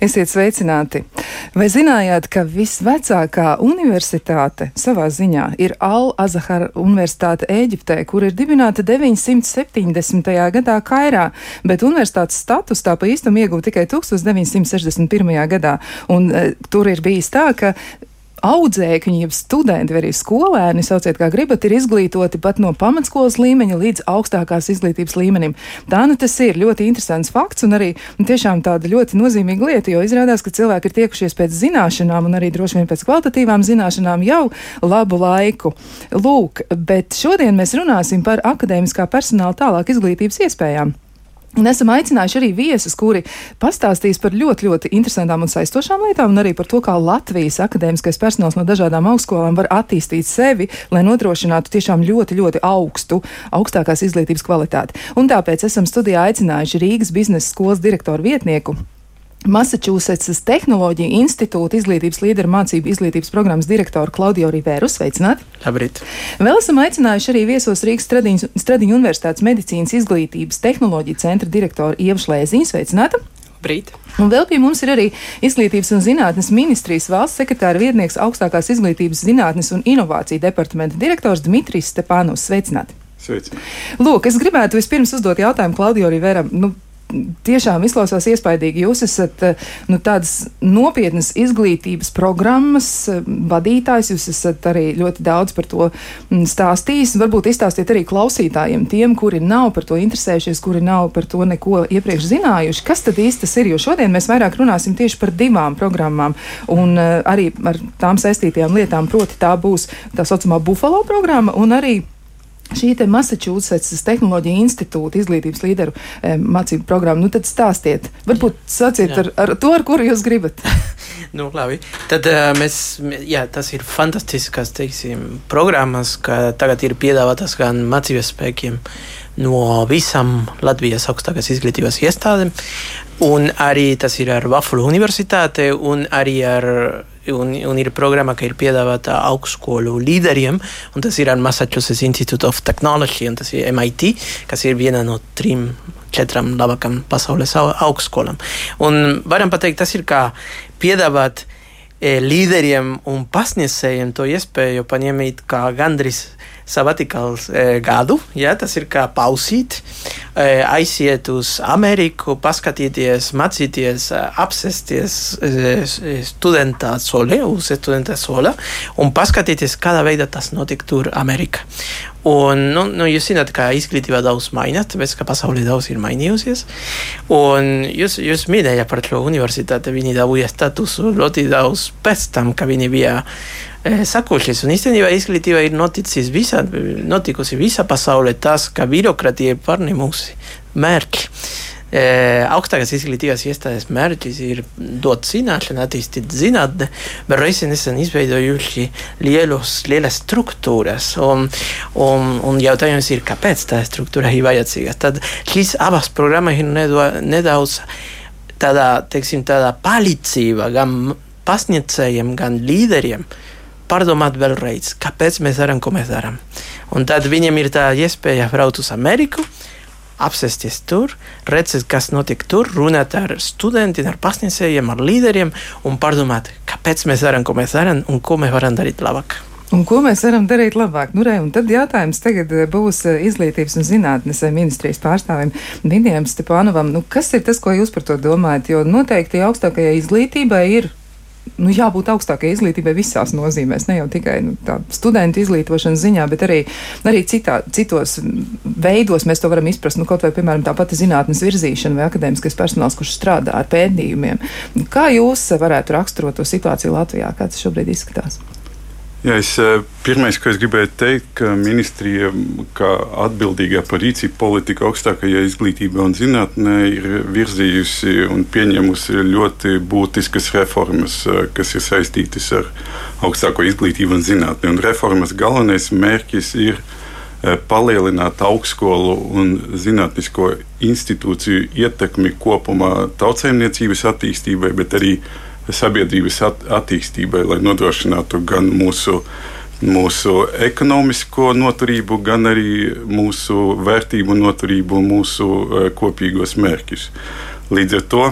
Esiet sveicināti! Vai zinājāt, ka visvecākā universitāte savā ziņā ir Al-Azhar Universitāte Eģiptē, kur ir dibināta 970. gadā Kairā, bet universitātes status tā pa īstam ieguva tikai 1961. gadā. Un, e, tur ir bijis tā, ka audzēkņi, jeb studenti, vai arī skolēni, sauciet kā gribat, ir izglītoti pat no pamatskolas līmeņa līdz augstākās izglītības līmenim. Tā nu tas ir ļoti interesants fakts un arī tiešām tāda ļoti nozīmīga lieta, jo izrādās, ka cilvēki ir tiekušies pēc zināšanām un arī droši vien pēc kvalitatīvām zināšanām jau labu laiku. Lūk, bet šodien mēs runāsim par akadēmiskā personāla tālāk izglītības iespējām. Un esam aicinājuši arī viesus, kuri pastāstīs par ļoti, ļoti interesantām un saistošām lietām, un arī par to, kā Latvijas akadēmiskais personāls no dažādām augstskolām var attīstīt sevi, lai nodrošinātu tiešām ļoti, ļoti augstu, augstākās izglītības kvalitāti. Un tāpēc esam studijā aicinājuši Rīgas biznesa skolas direktoru vietnieku Massachusetts Tehnoloģija institūta izglītības līderu mācību izglītības programmas direktoru Klaudiju Rivēru. Sveicināti! Labrīt! Vēl esam aicinājuši arī viesos Rīgas Stradiņu, Stradiņu Universitātes medicīnas izglītības tehnoloģiju centra direktoru Ievu Šlēziņu. Sveicināta! Brīt. Un vēl pie mums ir arī Izglītības un zinātnes ministrijas valsts sekretāra vietnieks augstākās izglītības zinātnes un inovāciju departamenta direktors Dmitrijs Stepānovs. Sveicināti! Sveicināti! Lūk, es gribētu vispirms uzdot jautājumu Klaudijo Riveram. Nu, tiešām izklausās iespaidīgi. Jūs esat eh, nu, tādas nopietnas izglītības programmas eh, vadītājs, jūs esat arī ļoti daudz par to mm, stāstījis. Varbūt izstāstiet arī klausītājiem, tiem, kuri nav par to interesējušies, kuri nav par to neko iepriekš zinājuši. Kas tad īsti tas ir? Jo šodien mēs vairāk runāsim tieši par divām programmām un uh, arī ar tām saistītajām lietām. Proti, tā būs tā saucamā Buffalo programma un arī Šī te Massachusetts Tehnoloģija institūta izglītības līderu e, mācību programma, nu tad stāstiet, varbūt sāciet ar, ar to, ar kuru jūs gribat. nu, labi, tad uh, mēs, jā, tas ir fantastiskas, teiksim, programmas, ka tagad ir piedāvātas gan mācības spēkiem no visām Latvijas augstākās izglītības iestādēm, un arī tas ir ar Vafulu universitāte un arī ar un, un ir programma, ka ir piedāvāta augstskolu līderiem, un tas ir ar Massachusetts Institute of Technology, un tas ir MIT, kas ir viena no trim, četrām labākām pasaules augstskolām. Un varam pateikt, tas ir kā piedāvāt e, līderiem un pasniedzējiem to iespēju paņemt kā gandrīz sabatikāls e, gadu. Ja, tas ir kā pausīt, aiziet uz Ameriku, paskatīties, mācīties, apsēsties e, studentā solē, uz studenta sola un paskatīties, kādā veidā tas notika tur Amerikā. Un, nu, nu, jūs zināt, ka izglītība daudz mainās, tāpēc ka pasaule daudz ir mainījusies. Un jūs, jūs minējāt par šo universitāti, viņi dabūja statusu ļoti daudz pēc tam, ka viņi bija Eh, sakošies. Un īstenībā izglītība ir noticis visā, notikusi visā pasaulē tas, ka birokratija ir pārņemusi mērķi. E, augstākās izglītības iestādes mērķis ir dot zināšanu, attīstīt zinātni, bet reizē nesen izveidojuši lielos, lielas struktūras. Un, un, un jautājums ir, kāpēc tā struktūra ir vajadzīga. Tad šīs abas programmas ir nedaudz tādā, teiksim, tādā palīdzība gan pasniedzējiem, gan līderiem. Uh, pārdomāt vēlreiz, kāpēc mēs darām, ko mēs darām. Un tad viņam ir tā iespēja braukt uz Ameriku, apsēsties tur, redzēt, kas notiek tur, runāt ar studentiem, ar pasniedzējiem, ar līderiem un pārdomāt, kāpēc mēs darām, ko mēs darām un ko mēs varam darīt labāk. Un ko mēs varam darīt labāk? Nu, re, tad jautājums tagad eh, būs eh, izglītības un zinātnes eh, ministrijas pārstāvim Vinijam Stepanovam. Nu, kas ir tas, ko jūs par to domājat? Jo noteikti augstākajai izglītībai ir nu, jābūt augstākai izglītībai visās nozīmēs, ne jau tikai nu, studentu izglītošanas ziņā, bet arī, arī citā, citos veidos mēs to varam izprast. Nu, kaut vai, piemēram, tā pati zinātnes virzīšana vai akadēmiskais personāls, kurš strādā ar pētījumiem. Kā jūs varētu raksturot to situāciju Latvijā, kā tas šobrīd izskatās? Jā, es, eh, pirmais, ko es gribēju teikt, ka ministrija, kā atbildīgā par rīcību politiku augstākajā izglītībā un zinātnē, ir virzījusi un pieņēmusi ļoti būtiskas reformas, eh, kas ir saistītas ar augstāko izglītību un zinātni. Un reformas galvenais mērķis ir eh, palielināt augstskolu un zinātnisko institūciju ietekmi kopumā tautsēmniecības attīstībai, bet arī sabiedrības at attīstībai, lai nodrošinātu gan mūsu mūsu ekonomisko noturību, gan arī mūsu vērtību noturību mūsu kopīgos mērķus. Līdz ar to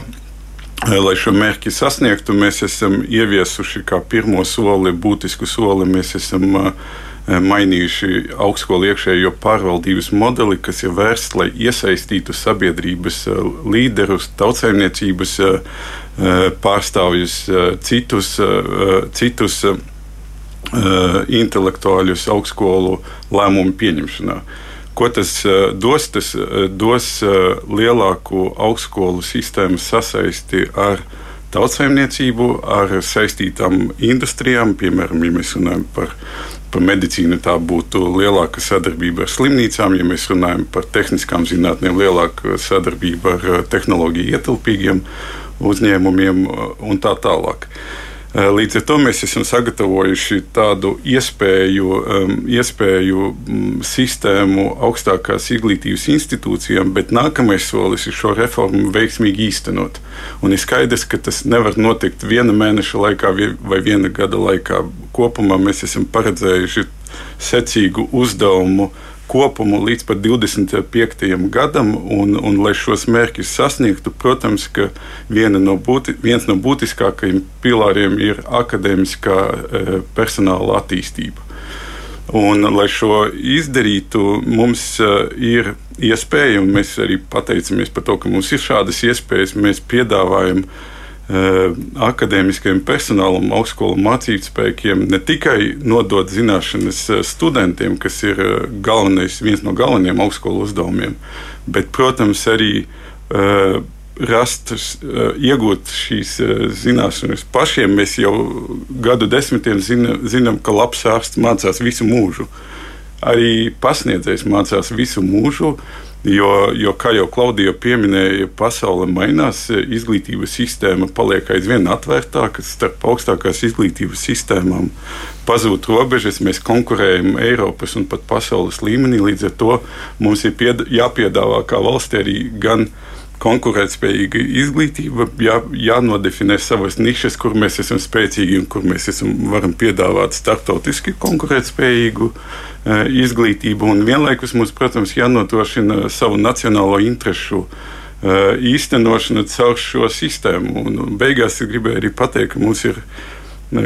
Lai šo mērķi sasniegtu, mēs esam ieviesuši kā pirmo soli, būtisku soli. Mēs esam mainījuši augstskolu iekšējo pārvaldības modeli, kas ir vērsts, lai iesaistītu sabiedrības līderus, tautsēmniecības pārstāvjus, citus, citus intelektuāļus augstskolu lēmumu pieņemšanā. Ko tas dos? Tas dos lielāku augstskolu sistēmu sasaisti ar tautsājumniecību, ar saistītām industrijām, piemēram, ja mēs runājam par par medicīnu tā būtu lielāka sadarbība ar slimnīcām, ja mēs runājam par tehniskām zinātnēm, lielāka sadarbība ar tehnoloģiju ietilpīgiem uzņēmumiem un tā tālāk. Līdz ar to mēs esam sagatavojuši tādu iespēju, um, iespēju um, sistēmu augstākās izglītības institūcijām, bet nākamais solis ir šo reformu veiksmīgi īstenot. Un ir skaidrs, ka tas nevar notikt viena mēneša laikā vai viena gada laikā. Kopumā mēs esam paredzējuši secīgu uzdevumu kopumu līdz pat 25. gadam, un, un lai šos mērķus sasniegtu, protams, ka no būti, viens no būtiskākajiem pilāriem ir akadēmiskā e, personāla attīstība. Un, lai šo izdarītu, mums e, ir iespēja, un mēs arī pateicamies par to, ka mums ir šādas iespējas. Mēs piedāvājam uh, akadēmiskajam personālam, augstskolu mācībspēkiem ne tikai nodot zināšanas eh, studentiem, kas ir eh, galvenais, viens no galvenajiem augstskolu uzdevumiem, bet, protams, arī uh, rast, uh, iegūt šīs uh, zināšanas pašiem. Mēs jau gadu desmitiem zina, zinām, ka labs ārsts mācās visu mūžu. Arī pasniedzējs mācās visu mūžu. Uh, Jo, jo, kā jau Klaudija pieminēja, pasaule mainās, izglītības sistēma paliek aizvien atvērtāka, starp augstākās izglītības sistēmām pazūd robežas, mēs konkurējam Eiropas un pat pasaules līmenī. Līdz ar to mums ir pied, jāpiedāvā kā valstī arī gan konkurētspējīga izglītība, jā, jānodefinē savas nišas, kur mēs esam spēcīgi un kur mēs esam, varam piedāvāt starptautiski konkurētspējīgu uh, izglītību. Un vienlaikus mums, protams, jānodrošina savu nacionālo interesu uh, īstenošana caur šo sistēmu. Un, un beigās es gribēju arī pateikt, ka mums ir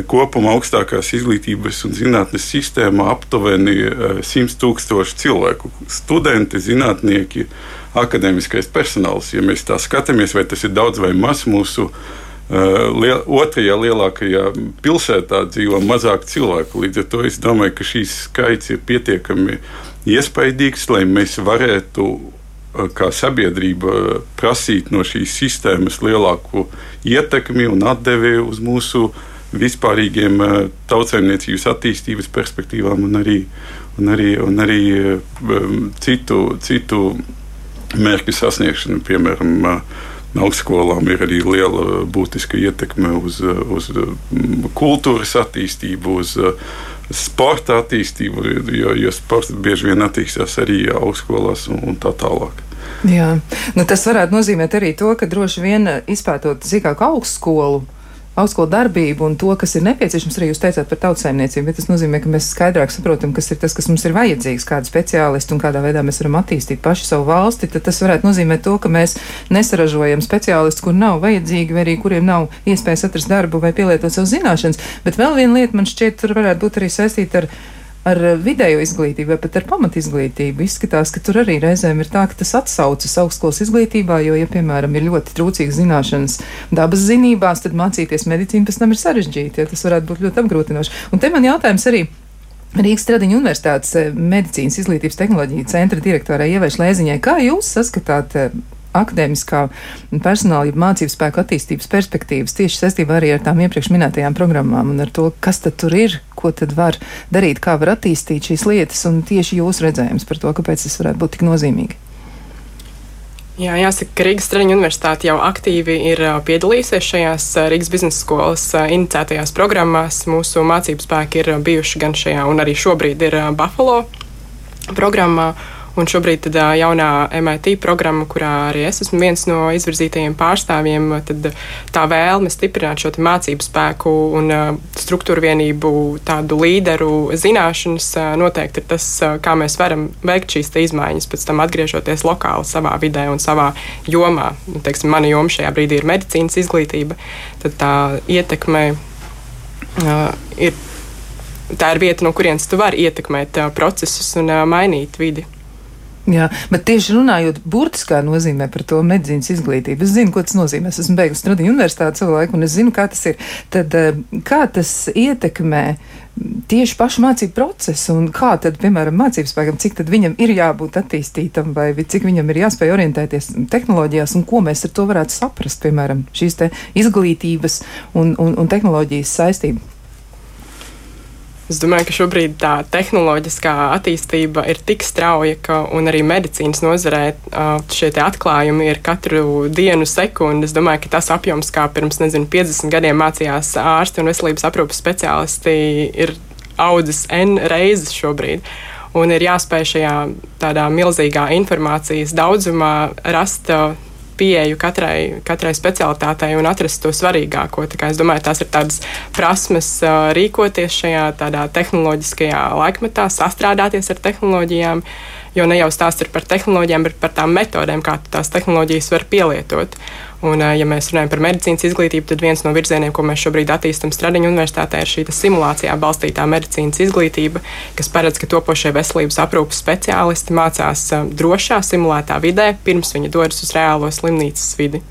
kopumā augstākās izglītības un zinātnes sistēmā aptuveni 100 tūkstoši cilvēku - studenti, zinātnieki, akadēmiskais personāls. Ja mēs tā skatāmies, vai tas ir daudz vai maz mūsu uh, liel, otrajā lielākajā pilsētā dzīvo mazāk cilvēku. Līdz ar to es domāju, ka šīs skaits ir pietiekami iespaidīgs, lai mēs varētu uh, kā sabiedrība prasīt no šīs sistēmas lielāku ietekmi un atdevi uz mūsu vispārīgiem uh, tautsēmniecības attīstības perspektīvām un arī, un arī, un arī citu, citu mērķu sasniegšana, piemēram, augstskolām ir arī liela būtiska ietekme uz, uz kultūras attīstību, uz sporta attīstību, jo, jo sports bieži vien attīstās arī augstskolās un, un tā tālāk. Jā, nu tas varētu nozīmēt arī to, ka droši vien izpētot zīkāku augstskolu augstskolu darbību un to, kas ir nepieciešams, arī jūs teicāt par tautsēmniecību, bet tas nozīmē, ka mēs skaidrāk saprotam, kas ir tas, kas mums ir vajadzīgs, kāda speciālisti un kādā veidā mēs varam attīstīt paši savu valsti, tad tas varētu nozīmēt to, ka mēs nesaražojam speciālistus, kur nav vajadzīgi, vai arī kuriem nav iespējas atrast darbu vai pielietot savu zināšanas. Bet vēl viena lieta man šķiet, tur varētu būt arī saistīta ar ar vidējo izglītību vai pat ar pamatizglītību. Izskatās, ka tur arī reizēm ir tā, ka tas atsaucas augstskolas izglītībā, jo, ja, piemēram, ir ļoti trūcīgas zināšanas dabas zinībās, tad mācīties medicīnu pēc tam ir sarežģīti, ja tas varētu būt ļoti apgrūtinoši. Un te man jautājums arī. Rīgas Tradiņu Universitātes eh, medicīnas izglītības tehnoloģija centra direktorai Ievai Šlēziņai, kā jūs saskatāt eh, akadēmiskā personāla, ja mācību spēku attīstības perspektīvas tieši saistībā arī ar tām iepriekš minētajām programmām un ar to, kas tad tur ir, ko tad var darīt, kā var attīstīt šīs lietas un tieši jūsu redzējums par to, kāpēc tas varētu būt tik nozīmīgi. Jā, jāsaka, ka Rīgas Stradiņa universitāte jau aktīvi ir piedalījusies šajās Rīgas biznesa skolas inicētajās programmās. Mūsu mācību spēki ir bijuši gan šajā, un arī šobrīd ir Buffalo programmā. Un šobrīd tad, jaunā MIT programma, kurā arī es esmu viens no izvirzītajiem pārstāvjiem, tad tā vēlme stiprināt šo mācību spēku un struktūru vienību, tādu līderu zināšanas noteikti ir tas, kā mēs varam veikt šīs izmaiņas, pēc tam atgriežoties lokāli savā vidē un savā jomā. Nu, teiksim, mana joma šajā brīdī ir medicīnas izglītība, tad tā ietekme uh, ir. Tā ir vieta, no kurienes tu vari ietekmēt uh, procesus un uh, mainīt vidi. Jā, bet tieši runājot burtiskā nozīmē par to medicīnas izglītību, es zinu, ko tas nozīmē. Es esmu beigusi Stradiņu universitāti savu laiku, un es zinu, kā tas ir. Tad kā tas ietekmē tieši pašu mācību procesu un kā tad, piemēram, mācību spēkam, cik tad viņam ir jābūt attīstītam vai cik viņam ir jāspēj orientēties tehnoloģijās un ko mēs ar to varētu saprast, piemēram, šīs izglītības un, un, un tehnoloģijas saistību. Es domāju, ka šobrīd tā tehnoloģiskā attīstība ir tik strauja, ka arī medicīnas nozarē šie atklājumi ir katru dienu, sekundi. Es domāju, ka tas apjoms, kā pirms nezinu, 50 gadiem mācījās ārsti un veselības aprūpas speciālisti, ir audzis N reizes šobrīd. Un ir jāspēj šajā tādā milzīgā informācijas daudzumā rast pieeju katrai, katrai specialitātei un atrast to svarīgāko. Es domāju, tās ir tādas prasmes rīkoties šajā tehnoloģiskajā laikmetā, sastrādāties ar tehnoloģijām. Jo ne jau stāsts ir par tehnoloģijām, bet par tām metodēm, kā tās tehnoloģijas var pielietot. Un, ja mēs runājam par medicīnas izglītību, tad viens no virzieniem, ko mēs šobrīd attīstām Stradiņu universitātē, ir šī simulācijā balstītā medicīnas izglītība, kas paredz, ka topošie veselības aprūpas speciālisti mācās drošā, simulētā vidē, pirms viņi dodas uz reālo slimnīcas vidi.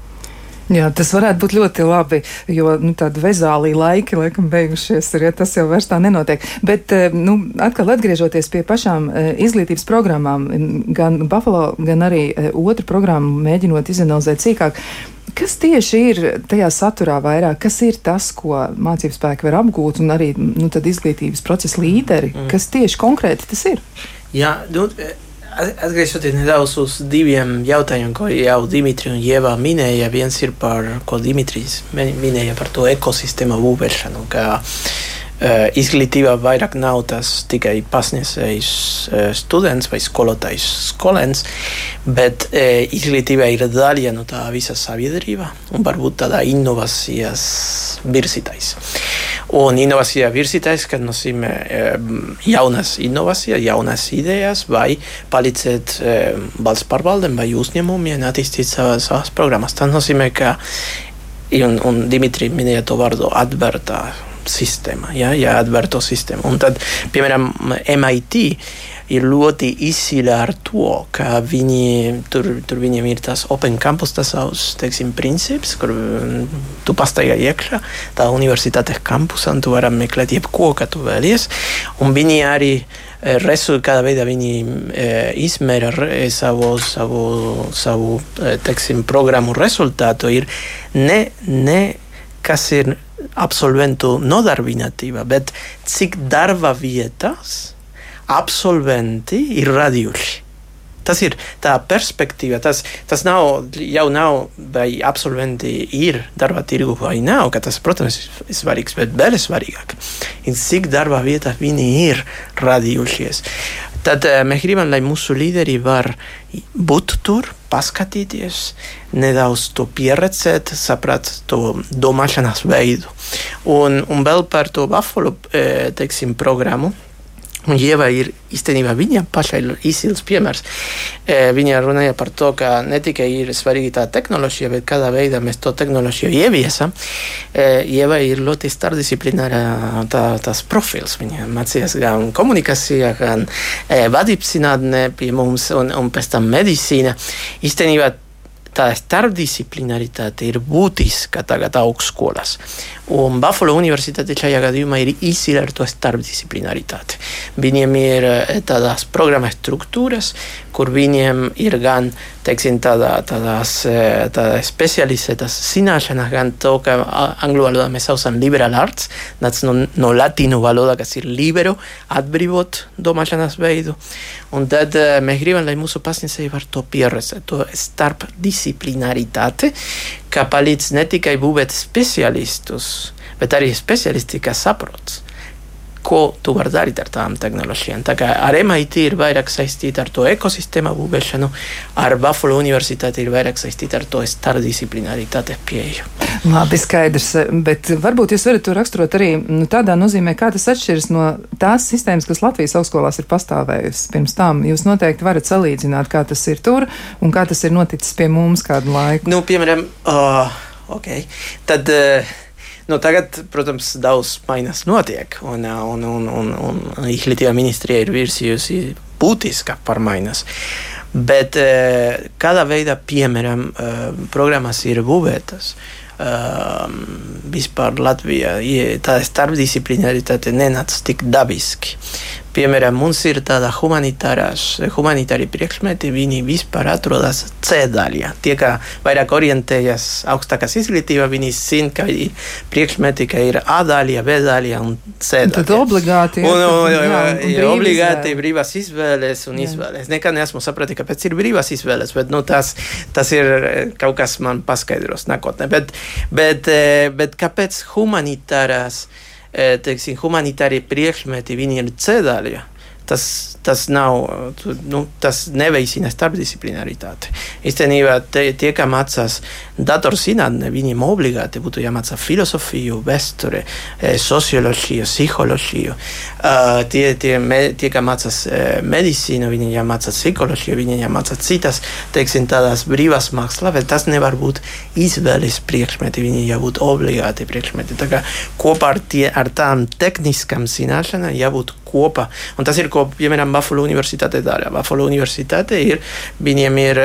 Jā, tas varētu būt ļoti labi, jo nu, tādi vezālī laiki, laikam, beigušies ir, ja tas jau vairs tā nenotiek. Bet, nu, atkal atgriežoties pie pašām izglītības programmām, gan Buffalo, gan arī otru programmu mēģinot izanalizēt sīkāk, Kas tieši ir tajā saturā vairāk? Kas ir tas, ko mācību spēki var apgūt, un arī nu, izglītības procesa līderi? Mm. Kas tieši konkrēti tas ir? Jā, nu, atgriežoties nedaudz uz diviem jautājumiem, ko jau Dimitris un Ieva minēja. Viens ir par ko Dimitris minēja par to ekosistēmu būvēšanu. Uh, izglītībā vairāk nav tas tikai pasniedzējs uh, students vai skolotājs skolēns, bet uh, izglītība ir daļa no tā visa sabiedrība un varbūt tādā inovācijas virzītājs. Un inovācija virzītājs, kas nozīmē jaunas inovācijas, jaunas idejas vai palīdzēt valsts pārvaldēm vai uzņēmumiem attīstīt savas, savas programmas. Tas nozīmē, ka, un, un Dimitri minēja to vārdu atvērtā sistēma, ja, jāatver to sistēmu. Un tad, piemēram, MIT ir ļoti izsīļa ar to, ka viņi, tur, tur viņiem ir tas Open Campus, tas savs, teiksim, princips, kur mm, tu pastaigā iekšā, tā universitātes kampusā, un tu vari meklēt jebko, ka tu vēlies. Un viņi arī eh, resu, kādā veidā viņi e, izmēra re, savu, savu, savu teiksim, programmu rezultātu, ir ne, ne kas ir absolventu nodarbinātība, bet cik darba vietas absolventi ir radījuši. Tas ir tā perspektīva. Tas, tas nav, jau nav, vai absolventi ir darba tirgu vai nav. Tas, protams, ir svarīgs, bet vēl svarīgāk ir, cik darba vietas viņi ir radījušies. Tad uh, mēs gribam, lai mūsu līderi var būt tur, paskatīties, nedaudz to pieredzēt, saprast to domāšanas veidu. Un, un vēl par to Buffalo eh, teiksim, programmu. Un Ieva ir īstenībā viņa pašai izcils piemērs. E, viņa runāja par to, ka ne tikai ir svarīga tā tehnoloģija, bet kādā veidā mēs to tehnoloģiju ieviesam. E, Ieva ir ļoti starpdisciplināra tā, tās profils. Viņa mācījās gan komunikācijā, gan e, vadības zinātnē pie mums, un, un pēc tam medicīna. Īstenībā tā starpdisciplinaritāte ir būtiska tagad augstskolās. Un Buffalo Universitāte šajā gadījumā ir izcila ar to starpdisciplinaritāti. Viņiem ir eh, tādas programmas struktūras, kur viņiem ir gan teiksim, tādā, tādās, eh, tādās specializētas zināšanas, gan to, ka angļu valodā mēs saucam liberal arts, nāc no, no latīņu valodā, kas ir libero, atbrīvot domāšanas veidu. Un tad uh, mēs gribam, lai mūsu pasniedzēji var to pieredzēt, to starpdisciplinaritāti, kā palīdz ne tikai būvēt speciālistus, bet arī speciālisti, kas saprot ko tu vari darīt ar tām tehnoloģijām. Tā kā ar MIT ir vairāk saistīta ar to ekosistēmu būvēšanu, ar Buffalo universitāti ir vairāk saistīta ar to starpdisciplinaritāte pieeju. Labi, skaidrs, bet varbūt jūs varat to raksturot arī nu, tādā nozīmē, kā tas atšķiras no tās sistēmas, kas Latvijas augstskolās ir pastāvējusi pirms tam. Jūs noteikti varat salīdzināt, kā tas ir tur un kā tas ir noticis pie mums kādu laiku. Nu, piemēram, uh, okay. tad. Uh, Nu, tagad, protams, daudz mainās notiek, un, un, un, un, un Izglītības ministrija ir virsījusi būtiska pārmaiņas. Bet kādā veidā, piemēram, programmas ir būvētas? Vispār Latvijā tā starpdisciplinaritāte nenāca tik dabiski. Piemēram, mums ir tāda humanitārie priekšmeti, viņi vispār atrodas C daļā. Tie, kā vairāk orientējas augstākās izglītībā, viņi zina, ka ir priekšmeti, ka ir A daļā, B daļā un C daļā. Tad obligāti. Un, un, jā, un ir obligāti brīvās izvēles un jā. izvēles. Nekad neesmu sapratis, kāpēc ir brīvās izvēles, bet nu, tas, tas ir kaut kas man paskaidros nākotnē. Bet, bet, bet kāpēc humanitārās? Teiksim, humanitārie priekšmeti, viņi ir ceļā. Tas, tas nav, nu, tas neveicina starpdisciplinaritāti. Īstenībā tie, tie kā mācās datorzinātnē, viņiem obligāti būtu jāmācā filozofiju, vēsture, socioloģiju, psiholoģiju. Uh, tie, tie, me, tie, kā mācās medicīnu, viņiem jāmācā psiholoģiju, viņiem jāmācā citas, teiksim, tādas brīvās mākslas, bet tas nevar būt izvēles priekšmeti, viņi jābūt obligāti priekšmeti. Tā kā kopā ar, tie, ar tām tehniskām zināšanām jābūt kopā. Un tas ir, ko, piemēram, Buffalo universitāte dara. Buffalo universitāte ir, viņiem ir,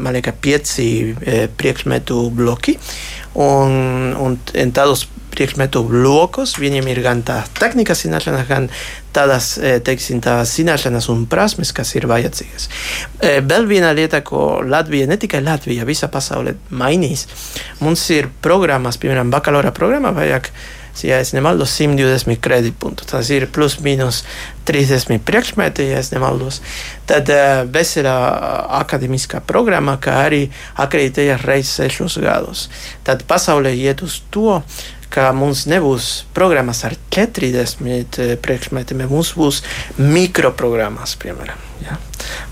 man liekas, pieci priekšmetu bloki. Un, un tādos priekšmetu blokos viņiem ir gan tā tehnikas zināšanas, gan tādas, teiksim, tādas zināšanas un prasmes, kas ir vajadzīgas. Vēl viena lieta, ko Latvija, ne tikai Latvija, visa pasaule mainīs, mums ir programmas, piemēram, bakalaura programma, vajag ja es nemaldos, 120 kredītpunktu. Tas ir plus mīnus 30 priekšmeti, ja es nemaldos. Tad uh, vesela akadēmiskā programma, kā arī akreditējas reizes sešus gadus. Tad pasaulē iet uz to, ka mums nebūs programmas ar 40 priekšmetiem, mums būs mikroprogrammas, piemēram. Ja?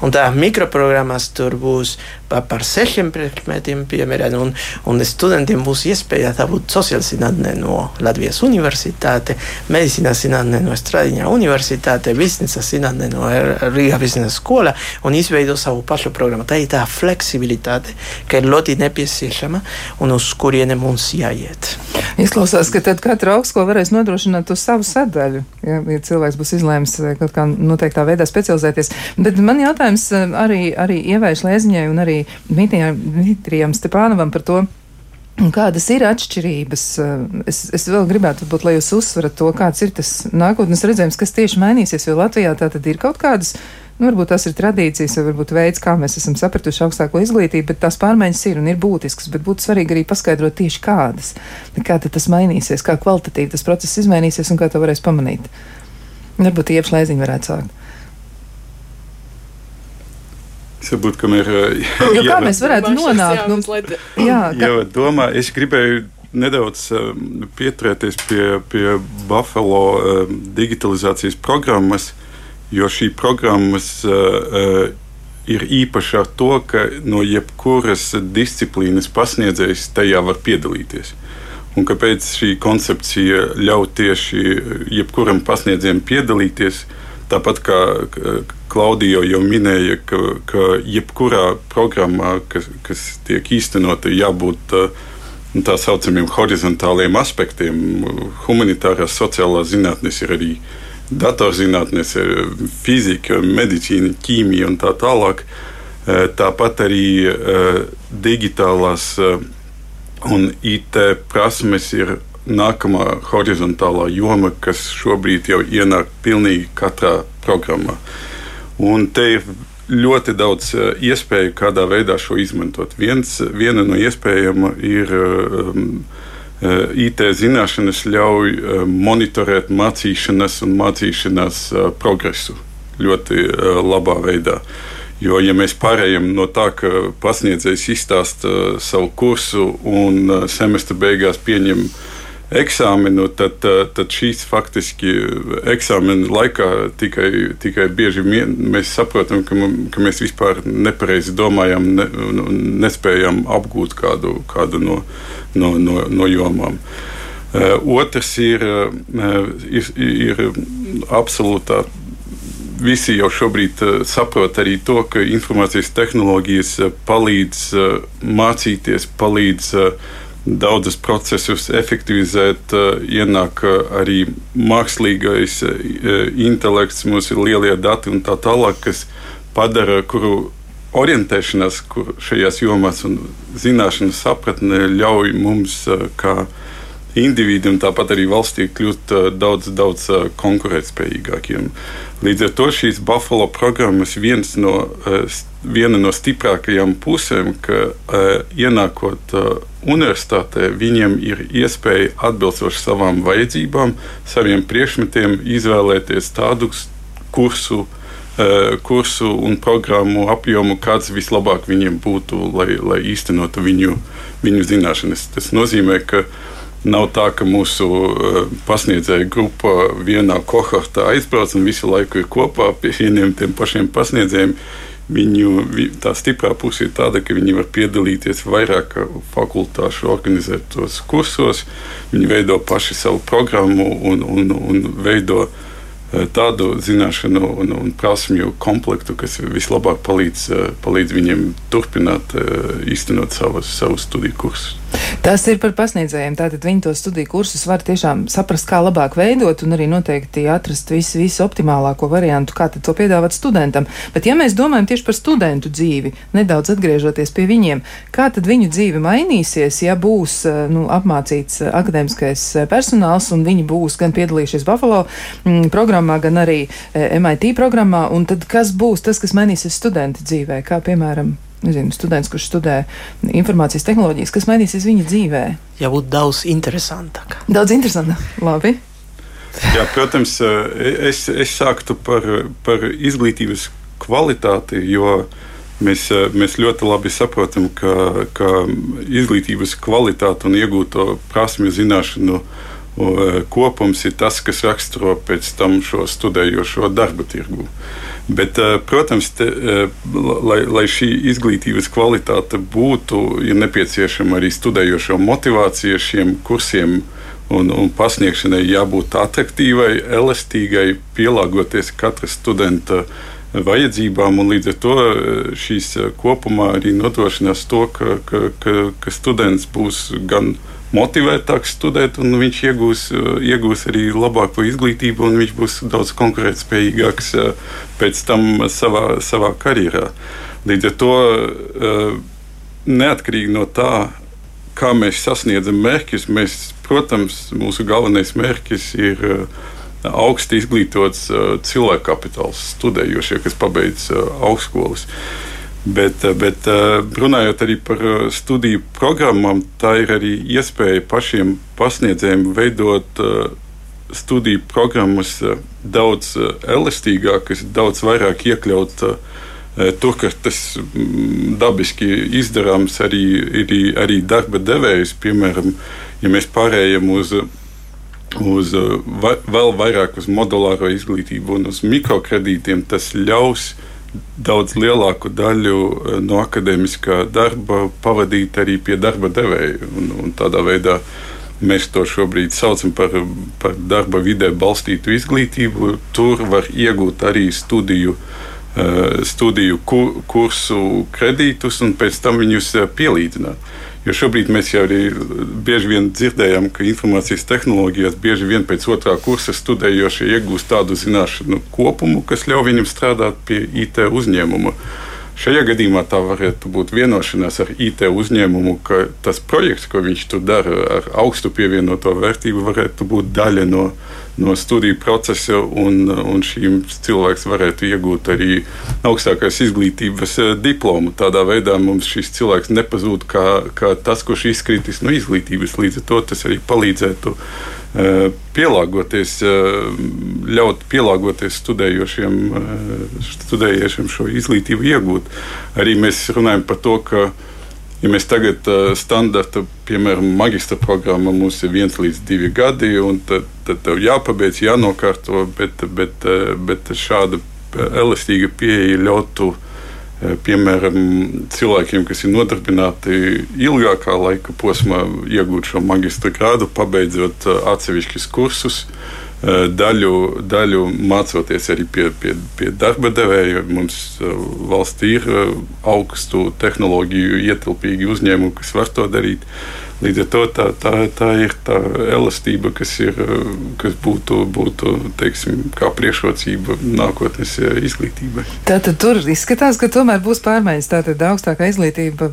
Un tā mikroprogrammas tur būs pa, par sešiem priekšmetiem, piemēram, un, un studentiem būs iespēja dabūt sociālās zinātnē no Latvijas Universitāte, medicīnas zinātnē no Stradiņā Universitāte, biznesa zinātnē no Rīgas biznesa skola un izveidot savu pašu programmu. Tā ir tā fleksibilitāte, ka ir ļoti nepieciešama un uz kurieni mums jāiet. Izklausās, ka tad katra augstskola varēs nodrošināt uz savu sadaļu, ja, ja cilvēks būs izlēms kaut kā noteiktā veidā specializēties. Bet man jautājums eh, arī, arī ievērš Lēziņai un arī Dmitrijam Stepānovam par to. Kādas ir atšķirības? Es, es vēl gribētu, būt, lai jūs uzsverat to, kāds ir tas nākotnes redzējums, kas tieši mainīsies, jo Latvijā tā tad ir kaut kādas, nu, varbūt tās ir tradīcijas, vai varbūt veids, kā mēs esam sapratuši augstāko izglītību, bet tās pārmaiņas ir un ir būtiskas, bet būtu svarīgi arī paskaidrot tieši kādas. Kā tad tas mainīsies, kā kvalitatīvi tas process izmainīsies un kā to varēs pamanīt. Varbūt iepšlēziņi varētu sākt. Varbūt, kamēr, jo, kā mēs varētu nonākt nu, jā, kā... jā, domā, es gribēju nedaudz pieturēties pie, pie Buffalo digitalizācijas programmas, jo šī programmas ir īpaša ar to, ka no jebkuras disciplīnas pasniedzējs tajā var piedalīties. Un kāpēc šī koncepcija ļauj tieši jebkuram pasniedzējam piedalīties? Tāpat kā Klaudijo jau minēja, ka, ka jebkurā programmā, kas, kas tiek īstenota, jābūt nu, tā saucamiem horizontāliem aspektiem. Humanitārās, sociālās zinātnes ir arī datorzinātnes, fizika, medicīna, ķīmija un tā tālāk. Tāpat arī digitālās un IT prasmes ir nākamā horizontālā joma, kas šobrīd jau ienāk pilnīgi katrā programmā. Un te ir ļoti daudz eh, iespēju, kādā veidā šo izmantot. Viens, viena no iespējām ir um, eh, IT zināšanas, ļauj uh, monitorēt mācīšanās un mācīšanās uh, progresu ļoti uh, labā veidā. Jo, ja mēs pārējām no tā, ka pasniedzējs izstāsta savu kursu un semestra beigās pieņem eksāmenu, tad, tad šīs faktiski eksāmena laikā tikai, tikai bieži vien mēs saprotam, ka, ka mēs vispār nepareizi domājam, ne, nespējam apgūt kādu, kādu no, no, no, no jomām. Otrs ir, ir, ir absolūtā visi jau šobrīd uh, saprot arī to, ka informācijas tehnoloģijas uh, palīdz uh, mācīties, palīdz daudzus procesus efektivizēt, uh, ienāk uh, arī mākslīgais intelekts, mums ir lielie dati un tā tālāk, kas padara, kuru orientēšanās kur šajās jomās un zināšanu sapratne ļauj mums kā indivīdiem, tāpat arī valstī kļūt daudz, daudz konkurētspējīgākiem. Līdz ar to šīs Buffalo programmas no, uh, viena no stiprākajām pusēm, ka ienākot universitātē, viņiem ir iespēja atbilstoši savām vajadzībām, saviem priekšmetiem izvēlēties tādus kursu, kursu un programmu apjomu, kāds vislabāk viņiem būtu, lai, lai īstenotu viņu, viņu zināšanas. Tas nozīmē, ka Nav tā, ka mūsu eh, pasniedzēju grupa vienā kohortā aizbrauc un visu laiku ir kopā pie vieniem tiem pašiem pasniedzējiem. Viņu tā stiprā puse ir tāda, ka viņi var piedalīties vairāk fakultāšu organizētos kursos, viņi veido paši savu programmu un, un, un veido eh, tādu zināšanu un, un prasmju komplektu, kas vislabāk palīdz, eh, palīdz viņiem turpināt īstenot savus, savus studiju kursus. Tas ir par pasniedzējiem. Tātad viņi to studiju kursus var tiešām saprast, kā labāk veidot un arī noteikti atrast visu, visu optimālāko variantu, kā to piedāvāt studentam. Bet, ja mēs domājam tieši par studentu dzīvi, nedaudz atgriežoties pie viņiem, kā tad viņu dzīve mainīsies, ja būs eh, nu, apmācīts eh, akadēmiskais eh, personāls un viņi būs gan piedalījušies Buffalo mm, programmā, gan arī MIT programmā, un tad kas būs tas, kas mainīsies studenta dzīvē, kā piemēram nezinu, students, kurš studē informācijas tehnoloģijas, kas mainīsies viņa dzīvē? Jābūt daudz interesantāk. Daudz interesantāk. Labi. Jā, protams, es, es sāktu par, par izglītības kvalitāti, jo mēs, mēs ļoti labi saprotam, ka, ka izglītības kvalitāte un iegūto prasmju zināšanu kopums ir tas, kas raksturo pēc tam šo studējošo darba tirgu. Bet, eh, protams, te, eh, lai, lai šī izglītības kvalitāte būtu, ir nepieciešama arī studējošo motivācija šiem kursiem un, un pasniegšanai jābūt attraktīvai, elastīgai, pielāgoties katra studenta vajadzībām. Līdz ar to eh, šīs kopumā arī nodrošinās to, ka, ka, ka, ka students būs gan motivētāks studēt, un viņš iegūs, eh, iegūs arī labāko izglītību, un viņš būs daudz konkurētspējīgāks eh, pēc tam savā, savā karjerā. Līdz ar to eh, neatkarīgi no tā, kā mēs sasniedzam mērķus, mēs, protams, mūsu galvenais mērķis ir augsti izglītots cilvēku kapitāls, studējošie, kas pabeidz augstskolas. Bet, eh, bet eh, runājot arī par eh, studiju programmām, tā ir arī iespēja pašiem pasniedzējiem veidot studiju programmas daudz elastīgākas, daudz vairāk iekļaut to, ka tas mm, dabiski izdarāms arī, arī, arī darba devējs. Piemēram, ja mēs pārējām uz uz va, vēl vairāk uz modulāro izglītību un uz mikrokredītiem, tas ļaus uh, daudz lielāku daļu eh, no akadēmiskā darba pavadīt arī pie darba devēja. Un, un tādā veidā mēs to šobrīd saucam par, par darba vidē balstītu izglītību. Tur var iegūt arī studiju. Eh, studiju kursu kredītus un pēc tam viņus eh, pielīdzināt. Jo šobrīd mēs jau arī bieži vien dzirdējam, ka informācijas tehnoloģijās bieži vien pēc otrā kursa studējošie iegūst tādu zināšanu kopumu, kas ļauj viņam strādāt pie IT uzņēmuma. Šajā gadījumā tā varētu būt vienošanās ar IT uzņēmumu, ka tas projekts, ko viņš tur dara ar augstu pievienoto vērtību, varētu būt daļa no, no studiju procesa, un, un šīm cilvēks varētu iegūt arī augstākās izglītības eh, diplomu. Tādā veidā mums šis cilvēks nepazūd kā, kā tas, kurš izkritis no izglītības. Līdz ar to tas arī palīdzētu pielāgoties, ļaut pielāgoties studējošiem, studējošiem šo izglītību iegūt. Arī mēs runājam par to, ka Ja mēs tagad standarta, piemēram, magistra programma mums ir viens līdz divi gadi, un tad, tad tev jāpabeidz, jānokārto, bet, bet, bet šāda elastīga pieeja ļautu piemēram, cilvēkiem, kas ir nodarbināti ilgākā laika posmā, iegūt šo magistra grādu, pabeidzot atsevišķus kursus, daļu, daļu mācoties arī pie, pie, pie darba devēja. Mums valstī ir augstu tehnoloģiju ietilpīgi uzņēmumi, kas var to darīt. Līdz ar to tā, tā, tā ir tā elastība, kas, ir, kas būtu, būtu teiksim, kā priekšrocība nākotnes izglītībai. Tātad tur izskatās, ka tomēr būs pārmaiņas. Tātad augstākā izglītība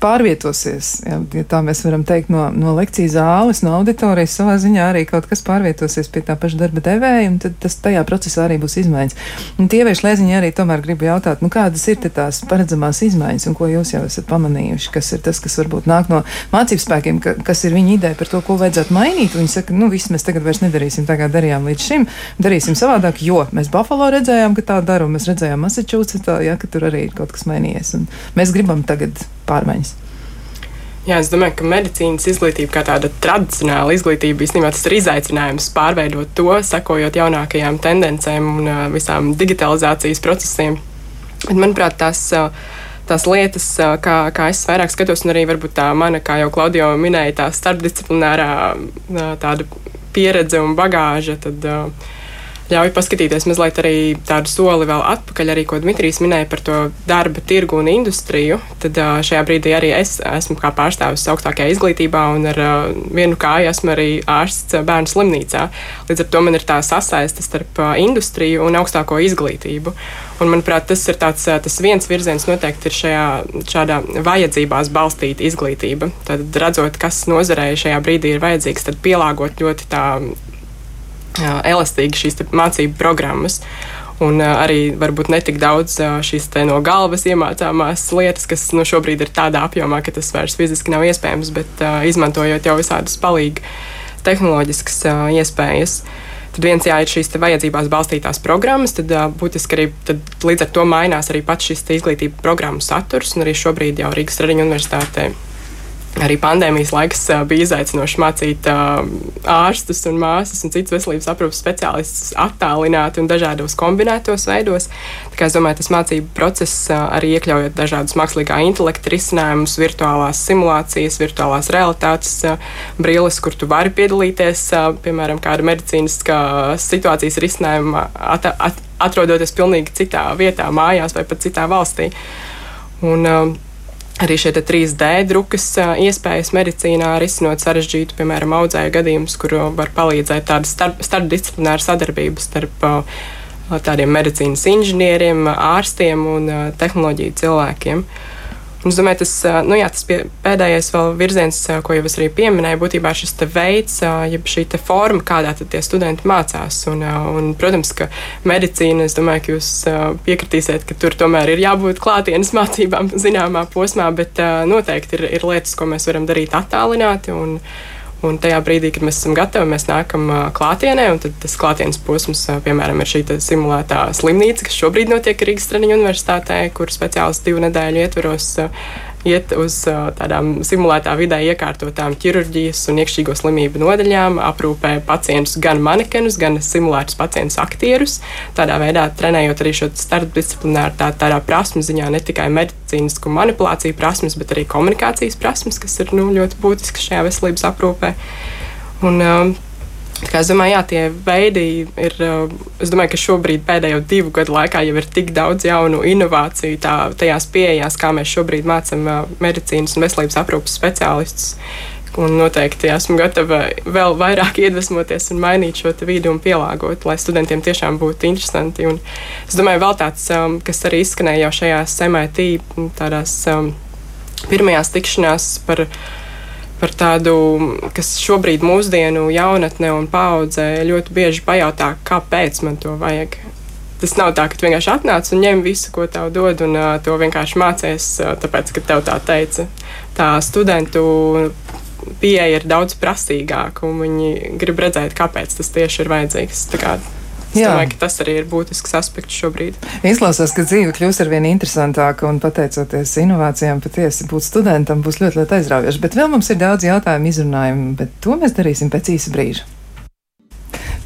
pārvietosies, ja, ja tā mēs varam teikt, no, no lekcijas zāles, no auditorijas savā ziņā arī kaut kas pārvietosies pie tā paša darba devēja, un tad tas tajā procesā arī būs izmaiņas. Un tie vieši lēziņi arī tomēr gribu jautāt, nu kādas ir tās paredzamās izmaiņas, un ko jūs jau esat pamanījuši, kas ir tas, kas varbūt nāk no mācību spēkiem, ka, kas ir viņa ideja par to, ko vajadzētu mainīt. Viņi saka, nu, viss mēs tagad vairs nedarīsim tā, kā darījām līdz šim, darīsim savādāk, jo mēs Buffalo redzējām, ka tā dara, un mēs redzējām Massachusettsā, ja, ka tur arī ir kaut kas mainījies. Un mēs gribam tagad pārmaiņas. Jā, es domāju, ka medicīnas izglītība, kā tāda tradicionāla izglītība, īstenībā tas ir izaicinājums pārveidot to, sekojot jaunākajām tendencēm un uh, visām digitalizācijas procesiem. Bet, manuprāt, tās uh, tās lietas, kā, kā es vairāk skatos, un arī varbūt tā mana, kā jau Klaudio minēja, tā starpdisciplinārā tāda pieredze un bagāža, tad uh, ļauj paskatīties mazliet arī tādu soli vēl atpakaļ, arī ko Dmitrijs minēja par to darba tirgu un industriju. Tad šajā brīdī arī es esmu kā pārstāvis augstākajā izglītībā un ar vienu kāju esmu arī ārsts bērnu slimnīcā. Līdz ar to man ir tā sasaiste starp industriju un augstāko izglītību. Un, manuprāt, tas ir tāds, tas viens virziens noteikti ir šajā šādā vajadzībās balstīta izglītība. Tad redzot, kas nozarē šajā brīdī ir vajadzīgs, tad pielāgot ļoti tā elastīgi šīs mācību programmas. Un arī varbūt ne tik daudz šīs no galvas iemācāmās lietas, kas nu, šobrīd ir tādā apjomā, ka tas vairs fiziski nav iespējams, bet uh, izmantojot jau visādas palīga tehnoloģiskas uh, iespējas. Tad viens jā, ir šīs vajadzībās balstītās programmas, tad uh, būtiski arī tad, līdz ar to mainās arī pats šis izglītības programmu saturs, arī šobrīd jau Rīgas Tradiņu universitātē Arī pandēmijas laiks uh, bija izaicinoši mācīt uh, ārstus un māsas un citus veselības aprūpas speciālistus attālināti un dažādos kombinētos veidos. Kā es domāju, tas mācību process uh, arī iekļaujot dažādus mākslīgā intelekta risinājumus, virtuālās simulācijas, virtuālās realitātes brilles, kur tu vari piedalīties, piemēram, kāda medicīnas situācijas risinājuma, at, at, atrodoties pilnīgi citā vietā, mājās vai pat citā valstī. Un, uh, Arī šie 3D drukas iespējas medicīnā risinot sarežģītu, piemēram, audzēju gadījumus, kur var palīdzēt tāda starp, starpdisciplināra sadarbība starp tādiem medicīnas inženieriem, ārstiem un tehnoloģiju cilvēkiem. Uh, Un es domāju, tas, nu, jā, tas pēdējais virziens, ko jau es arī pieminēju, būtībā šis veids, jeb šī forma, kādā tie studenti mācās. Un, un, protams, ka medicīna, es domāju, ka jūs piekritīsiet, ka tur tomēr ir jābūt klātienes mācībām zināmā posmā, bet noteikti ir, ir lietas, ko mēs varam darīt attālināti. Un, Un tajā brīdī, kad mēs esam gatavi, mēs nākam klātienē, un tas klātienes posms, piemēram, ir šī simulētā slimnīca, kas šobrīd notiek Rīgas Treniņu universitātē, kur speciālisti divu nedēļu ietveros iet uz tādām simulētā vidē iekārtotām ķirurģijas un iekšķīgo slimību nodaļām, aprūpē pacientus gan manekenus, gan simulētus pacientus aktierus. Tādā veidā trenējot arī šo starpdisciplināru tā, tādā prasmu ziņā ne tikai medicīnisku manipulāciju prasmes, bet arī komunikācijas prasmes, kas ir nu, ļoti būtiskas šajā veselības aprūpē. Un, um, Kā es domāju, jā, tie veidi ir. Uh, es domāju, ka šobrīd pēdējo divu gadu laikā jau ir tik daudz jaunu inovāciju tā, tajās pieejās, kā mēs šobrīd mācām uh, medicīnas un veselības aprūpas speciālistus. Un noteikti esmu gatava vēl vairāk iedvesmoties un mainīt šo vidi un pielāgot, lai studentiem tiešām būtu interesanti. Un es domāju, vēl tāds, um, kas arī izskanēja jau šajās MIT tādās um, pirmajās tikšanās par par tādu, kas šobrīd mūsdienu jaunatne un paudze ļoti bieži pajautā, kāpēc man to vajag. Tas nav tā, ka tu vienkārši atnāc un ņem visu, ko tev dod, un uh, to vienkārši mācies, uh, tāpēc, ka tev tā teica. Tā studentu pieeja ir daudz prasīgāka, un viņi grib redzēt, kāpēc tas tieši ir vajadzīgs. Es Jā. domāju, ka tas arī ir būtisks aspekts šobrīd. Izklausās, ka dzīve kļūs ar vien interesantāka un pateicoties inovācijām, patiesi būt studentam būs ļoti, ļoti aizraujoši. Bet vēl mums ir daudz jautājumu izrunājumu, bet to mēs darīsim pēc īsa brīža.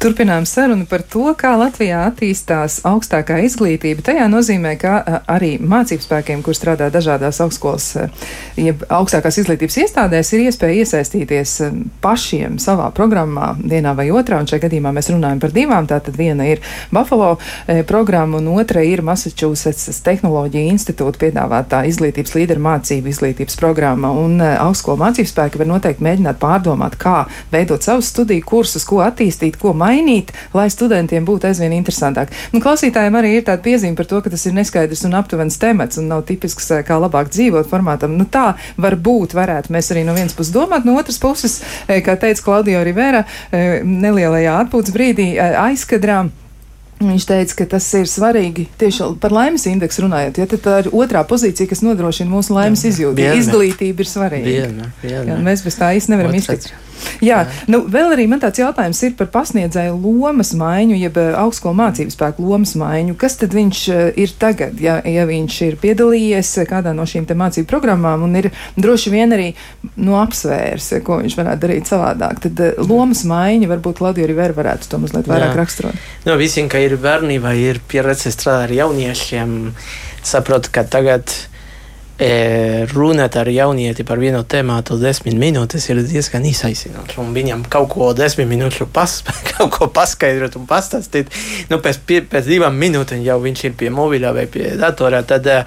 Turpinām sarunu par to, kā Latvijā attīstās augstākā izglītība. Tajā nozīmē, ka arī mācību spēkiem, kur strādā dažādās augstskolas, jeb augstākās izglītības iestādēs, ir iespēja iesaistīties pašiem savā programmā vienā vai otrā. Un šajā gadījumā mēs runājam par divām. Tātad viena ir Buffalo programma, un otra ir Massachusetts Tehnoloģija institūta piedāvātā izglītības līderu mācību izglītības programma. Un augstskolu mācību spēki var noteikti mēģināt pārdomāt, kā veidot savus studiju kursus, ko attīstīt, ko mainīt mainīt, lai studentiem būtu aizvien interesantāk. Nu, klausītājiem arī ir tāda piezīme par to, ka tas ir neskaidrs un aptuvens temats un nav tipisks, eh, kā labāk dzīvot formātam. Nu, tā var būt, varētu mēs arī no vienas puses domāt, no otras puses, eh, kā teica Klaudio Rivera, eh, nelielajā atpūtas brīdī aizkadrā. Viņš teica, ka tas ir svarīgi tieši par laimes indeksu runājot. Ja, tā ir otrā pozīcija, kas nodrošina mūsu laimes izjūtu. Izglītība ir svarīga. Viena, viena. Jā, mēs bez tā īsti nevaram iztikt. Jā, nu, vēl arī man tāds jautājums ir par pasniedzēju lomas maiņu, jeb eh, augstskolu mācību spēku lomas maiņu. Kas tad viņš eh, ir tagad, ja, ja viņš ir piedalījies kādā no šīm mācību programmām un ir droši vien arī no apsvērs, ko viņš varētu darīt savādāk? Tad eh, lomas maiņa varbūt Klaudija arī var, varētu to mazliet vairāk Jā. raksturot. No, visiem, ka ir bērnībā, ir pieredze strādāt ar jauniešiem, saprot, ka tagad runāt ar jaunieti par vienu tēmu desmit minūtes ir diezgan izaicinoši. Viņam kaut ko desmit minūšu pas, kaut ko paskaidrot un pastāstīt. Nu, pēc, pēc divām minūtēm jau viņš ir pie mobilā vai pie datorā. Tad e,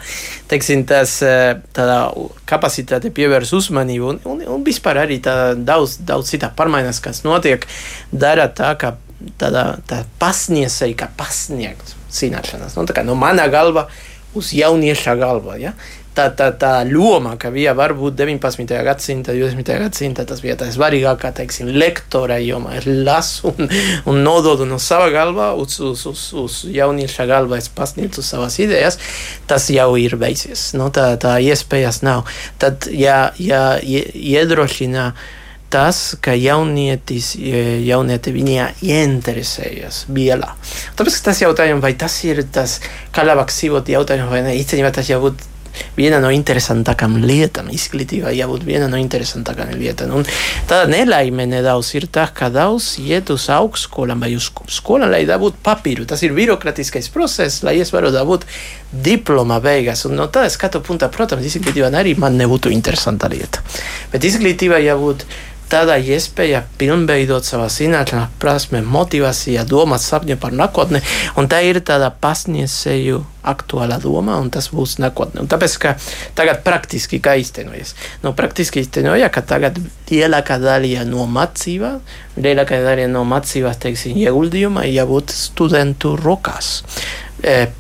teiksim, tas, e, tādā kapacitāte pievērs uzmanību un, un, un vispār arī daudz, daudz citā pārmaiņas, kas notiek, dara tā, ka tādā tā pasniedzēja, kā pasniegt zināšanas. Nu, tā kā no mana galva uz jaunieša galva. Ja? Tā, tā, tā loma, ka bija varbūt 19. gadsimta, 20. gadsimta, tas bija tā svarīgākā, teiksim, lektora joma. Es lasu un, un nododu no sava galva uz, uz, uz, uz jaunieša galva, es pasniedzu savas idejas, tas jau ir beidzies. No, tā, tā iespējas nav. Tad, ja, ja iedrošina tas, ka jaunietis, jaunieti viņā ieinteresējas vielā. Tāpēc tas jautājums, vai tas ir tas, kā labāk dzīvot jautājums, vai ne, īstenībā tas jau būtu viena no interesantākām lietām. Izglītība jābūt viena no interesantākām lietām. Un tāda nelaime nedaudz ir tā, ka daudz iet uz augstskolām vai uz skolām, lai dabūtu papīru. Tas ir birokrātiskais process, lai es varu dabūt diploma beigās. Un no tāda skatu punta, protams, izglītība arī man nebūtu interesanta lieta. Bet izglītība jābūt tādā iespēja pilnveidot savā zināšanā, prasme, motivācijā, domāt, sapņot par nākotni. Un tā ir tāda pasniedzēju aktuālā doma, un tas būs nākotne. Un tāpēc, ka tagad praktiski kā īstenojas. Nu, praktiski īstenoja, ka tagad lielākā daļa no mācībām, lielākā daļa no mācībām, teiksim, ieguldījuma jābūt studentu rokās.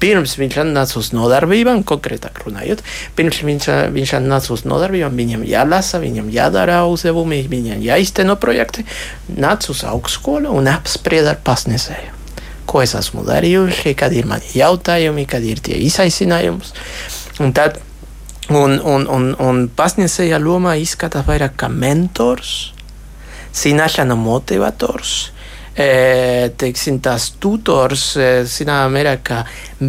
Pirms viņš nāca uz nodarbībām, konkrētāk runājot, pirms viņš, viņš nāca uz nodarbībām, viņam jālasa, viņam jādara uzdevumi, viņam jāizteno projekti, nāca uz augstskolu un apsprieda ar pasniedzēju. Ko es esmu darījuši, kad ir mani jautājumi, kad ir tie izaicinājumi. Un tad un, un, un, un pasniedzēja loma izskatās vairāk kā mentors, zināšanu motivators teiksim, tās tutors, zināmā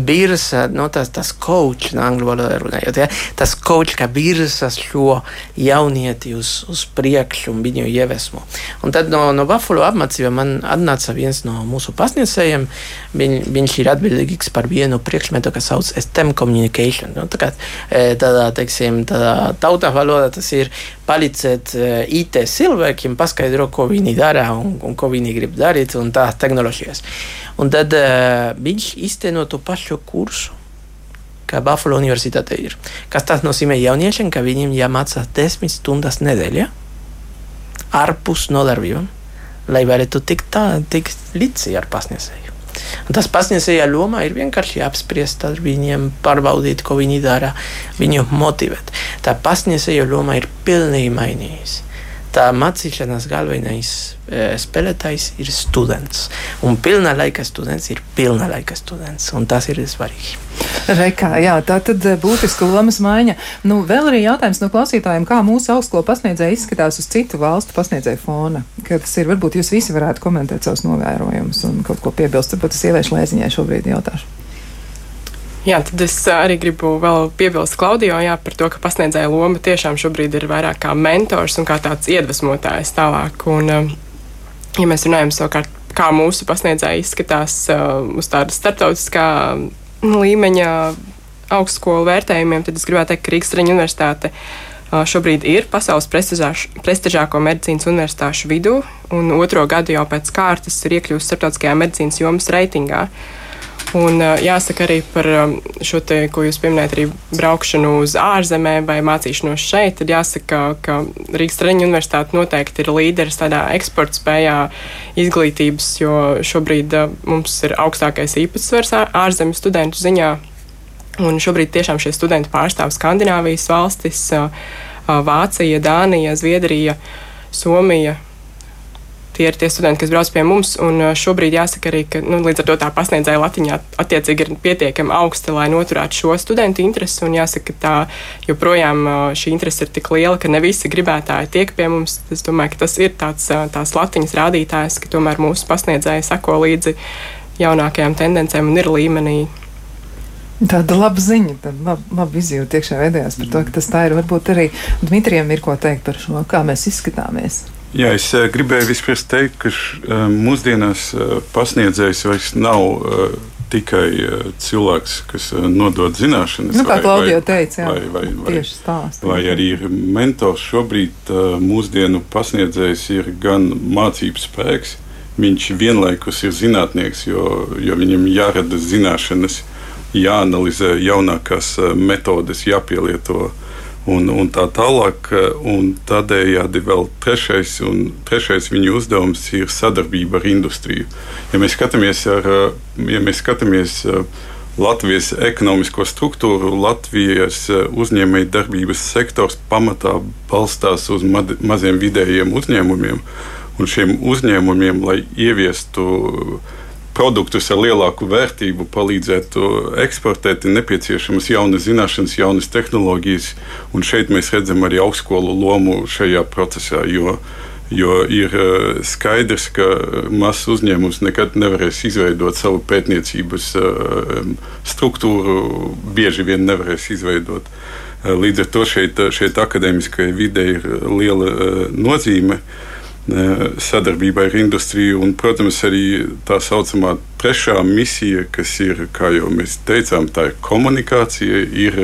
birsa, no, tas, tas coach, no angļu valodā runājot, ja, tas coach, kā birsa šo jaunieti uz, uz priekšu un viņu ievesmo. Un tad no, no Buffalo apmācība man atnāca viens no mūsu pasniedzējiem, Viņ, viņš ir atbildīgs par vienu priekšmetu, kas sauc STEM communication. Nu, tā kā tādā, teiksim, tādā tautā valodā tas ir palīdzēt IT cilvēkiem, paskaidrot, ko viņi dara un, un ko viņi grib darīt un tās tehnoloģijas. Un tad uh, viņš izteno to pašu kursu. Kā Buffalo Universitāte ir. Kas tas nozīmē jauniešiem, ka viņiem jāmācās desmit stundas nedēļā ārpus nodarbībām, lai varētu tikt, tā, tikt līdzi ar pasniedzēju. Un tas pasniedzēja lomā ir vienkārši apspriest ar viņiem, pārbaudīt, ko viņi dara, viņu motivēt. Tā pasniedzēja loma ir pilnīgi mainījusies. Tā mācīšanās galvenais e, spēlētājs ir students. Un pilna laika students ir pilna laika students, tas ir svarīgi. Rekā, jā, tā tad e, būtiska lomas maiņa. Nu, vēl arī jautājums no klausītājiem, kā mūsu augstskolu pasniedzēji izskatās uz citu valstu pasniedzēju fona. Kā tas ir, varbūt jūs visi varētu komentēt savus novērojumus un kaut ko piebilst, varbūt es ieviešu lēziņai šobrīd jautāšu. Jā, tad es arī gribu vēl piebilst Klaudijo jā, par to, ka pasniedzēja loma tiešām šobrīd ir vairāk kā mentors un kā tāds iedvesmotājs tālāk. Un, ja mēs runājam savukārt, kā mūsu pasniedzēji izskatās uz tāda starptautiskā līmeņa augstskolu vērtējumiem, tad es gribētu teikt, ka Rīgas Traņu universitāte šobrīd ir pasaules prestižāko medicīnas universitāšu vidū, un otro gadu jau pēc kārtas ir iekļuvusi starptautiskajā medicīnas jomas reitingā. Un jāsaka arī par šo te, ko jūs pieminējat, arī braukšanu uz ārzemēm vai mācīšanos šeit. Tad jāsaka, ka Rīgas Traņu universitāte noteikti ir līderis tādā eksporta spējā izglītības, jo šobrīd mums ir augstākais īpatsvars ārzemju studentu ziņā. Un šobrīd tiešām šie studenti pārstāv Skandināvijas valstis, Vācija, Dānija, Zviedrija, Somija, tie ir tie studenti, kas brauc pie mums. Šobrīd jāsaka arī, ka nu, līdz ar to tā pasniedzēja Latvijā attiecīgi ir pietiekami augsta, lai noturētu šo studentu interesi. Un jāsaka, ka tā joprojām šī interese ir tik liela, ka ne visi gribētāji tiek pie mums. Es domāju, ka tas ir tāds tās latiņas rādītājs, ka tomēr mūsu pasniedzēji sako līdzi jaunākajām tendencēm un ir līmenī. Tāda laba ziņa, tāda laba, laba izjūta iekšā veidojās par to, ka tas tā ir. Varbūt arī Dmitrijam ir ko teikt par šo, kā mēs izskatāmies. Jā, es uh, gribēju vispirms teikt, ka uh, mūsdienās uh, pasniedzējs vairs nav uh, tikai uh, cilvēks, kas uh, nodod zināšanas. Nu, kā Klaudija teica, jā, vai, vai, vai, tieši stāst. Vai arī ir mentors. Šobrīd uh, mūsdienu pasniedzējs ir gan mācību spēks, viņš vienlaikus ir zinātnieks, jo, jo viņam jārada zināšanas, jāanalizē jaunākās uh, metodes, jāpielieto un, un tā tālāk. Un tādējādi vēl trešais, trešais viņu uzdevums ir sadarbība ar industriju. Ja mēs skatāmies, ar, ja mēs skatāmies Latvijas ekonomisko struktūru, Latvijas uzņēmēju darbības sektors pamatā balstās uz maziem vidējiem uzņēmumiem. Un šiem uzņēmumiem, lai ieviestu uh, produktus ar lielāku vērtību, palīdzētu eksportēt, ir nepieciešamas jaunas zināšanas, jaunas tehnoloģijas. Un šeit mēs redzam arī augstskolu lomu šajā procesā. Jo, jo ir eh, skaidrs, ka mazs uzņēmums nekad nevarēs izveidot savu pētniecības eh, struktūru, bieži vien nevarēs izveidot. Eh, līdz ar to šeit, šeit akadēmiskajai videi ir liela nozīme. Uh, sadarbībā ar industriju. Un, protams, arī tā saucamā trešā misija, kas ir, kā jau mēs teicām, tā ir komunikācija. Ir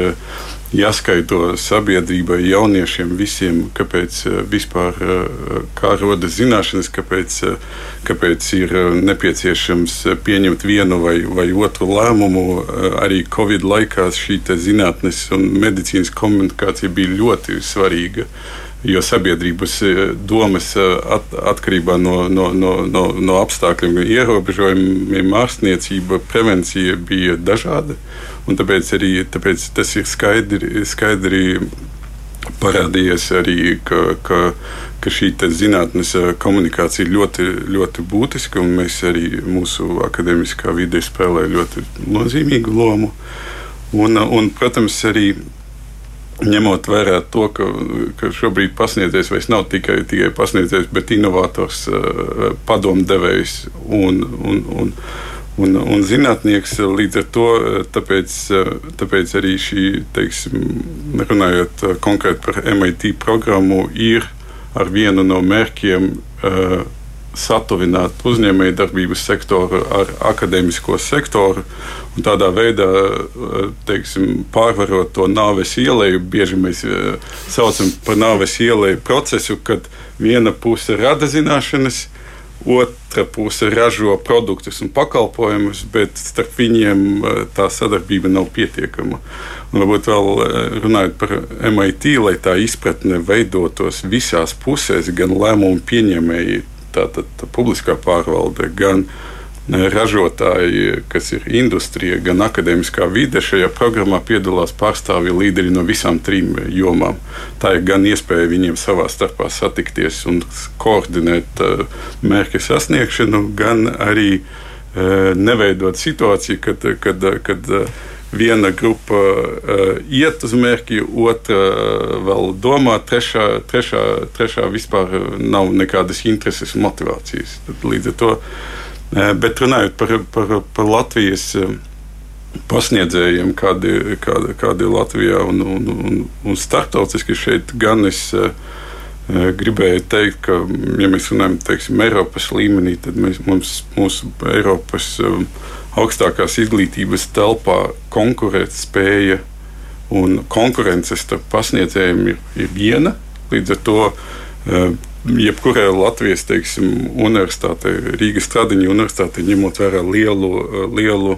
jāskaidro sabiedrībai, jauniešiem, visiem, kāpēc vispār kā rodas zināšanas, kāpēc, kāpēc ir nepieciešams pieņemt vienu vai, vai otru lēmumu. Arī Covid laikā šī zinātnes un medicīnas komunikācija bija ļoti svarīga. Jo sabiedrības e, domas e, at, atkarībā no, no, no, no, no apstākļiem, ierobežojumiem, ārstniecība, prevencija bija dažāda. Tāpēc, arī, tāpēc tas ir skaidri, skaidri parādījies arī, ka, ka, ka šī zinātnes e, komunikācija ļoti, ļoti būtiska, un mēs arī mūsu akadēmiskā vidē spēlējam ļoti nozīmīgu lomu. Un, un, protams, arī ņemot vērā to, ka, ka šobrīd pasniedzējs vairs nav tikai, tikai pasniedzējs, bet inovators, eh, padomdevējs un, un, un, un, un zinātnieks. Līdz ar to eh, tāpēc, eh, tāpēc arī šī, teiksim, runājot konkrēti par MIT programmu, ir ar vienu no mērķiem. Uh, satuvināt uzņēmējdarbības sektoru ar akadēmisko sektoru un tādā veidā teiksim, pārvarot to nāves ielēju. Bieži mēs eh, saucam par nāves ielēju procesu, kad viena puse rada zināšanas, otra puse ražo produktus un pakalpojumus, bet starp viņiem eh, tā sadarbība nav pietiekama. Un varbūt vēl eh, runājot par MIT, lai tā izpratne veidotos visās pusēs, gan lēmumu pieņēmēji tātad tā publiskā pārvalde, gan ražotāji, kas ir industrija, gan akadēmiskā vide, šajā programmā piedalās pārstāvji līderi no visām trim jomām. Tā ir gan iespēja viņiem savā starpā satikties un koordinēt uh, mērķa sasniegšanu, gan arī uh, neveidot situāciju, kad, kad, kad uh, viena grupa uh, iet uz mērķi, otra uh, vēl domā, trešā, trešā, trešā vispār nav nekādas intereses un motivācijas. Tad līdz ar to Eh, bet runājot par, par, par Latvijas eh, pasniedzējiem, kādi, kādi, kādi ir Latvijā un, un, un, un starptautiski šeit, gan es uh, gribēju teikt, ka, ja mēs runājam teiksim, Eiropas līmenī, tad mēs, mums, mūsu Eiropas um, augstākās izglītības telpā konkurētspēja un konkurences starp pasniedzējiem ir, ir viena. Līdz ar to uh, jebkurai Latvijas teiksim, universitātei, Rīgas Stradiņa universitātei, ņemot vērā lielu, lielu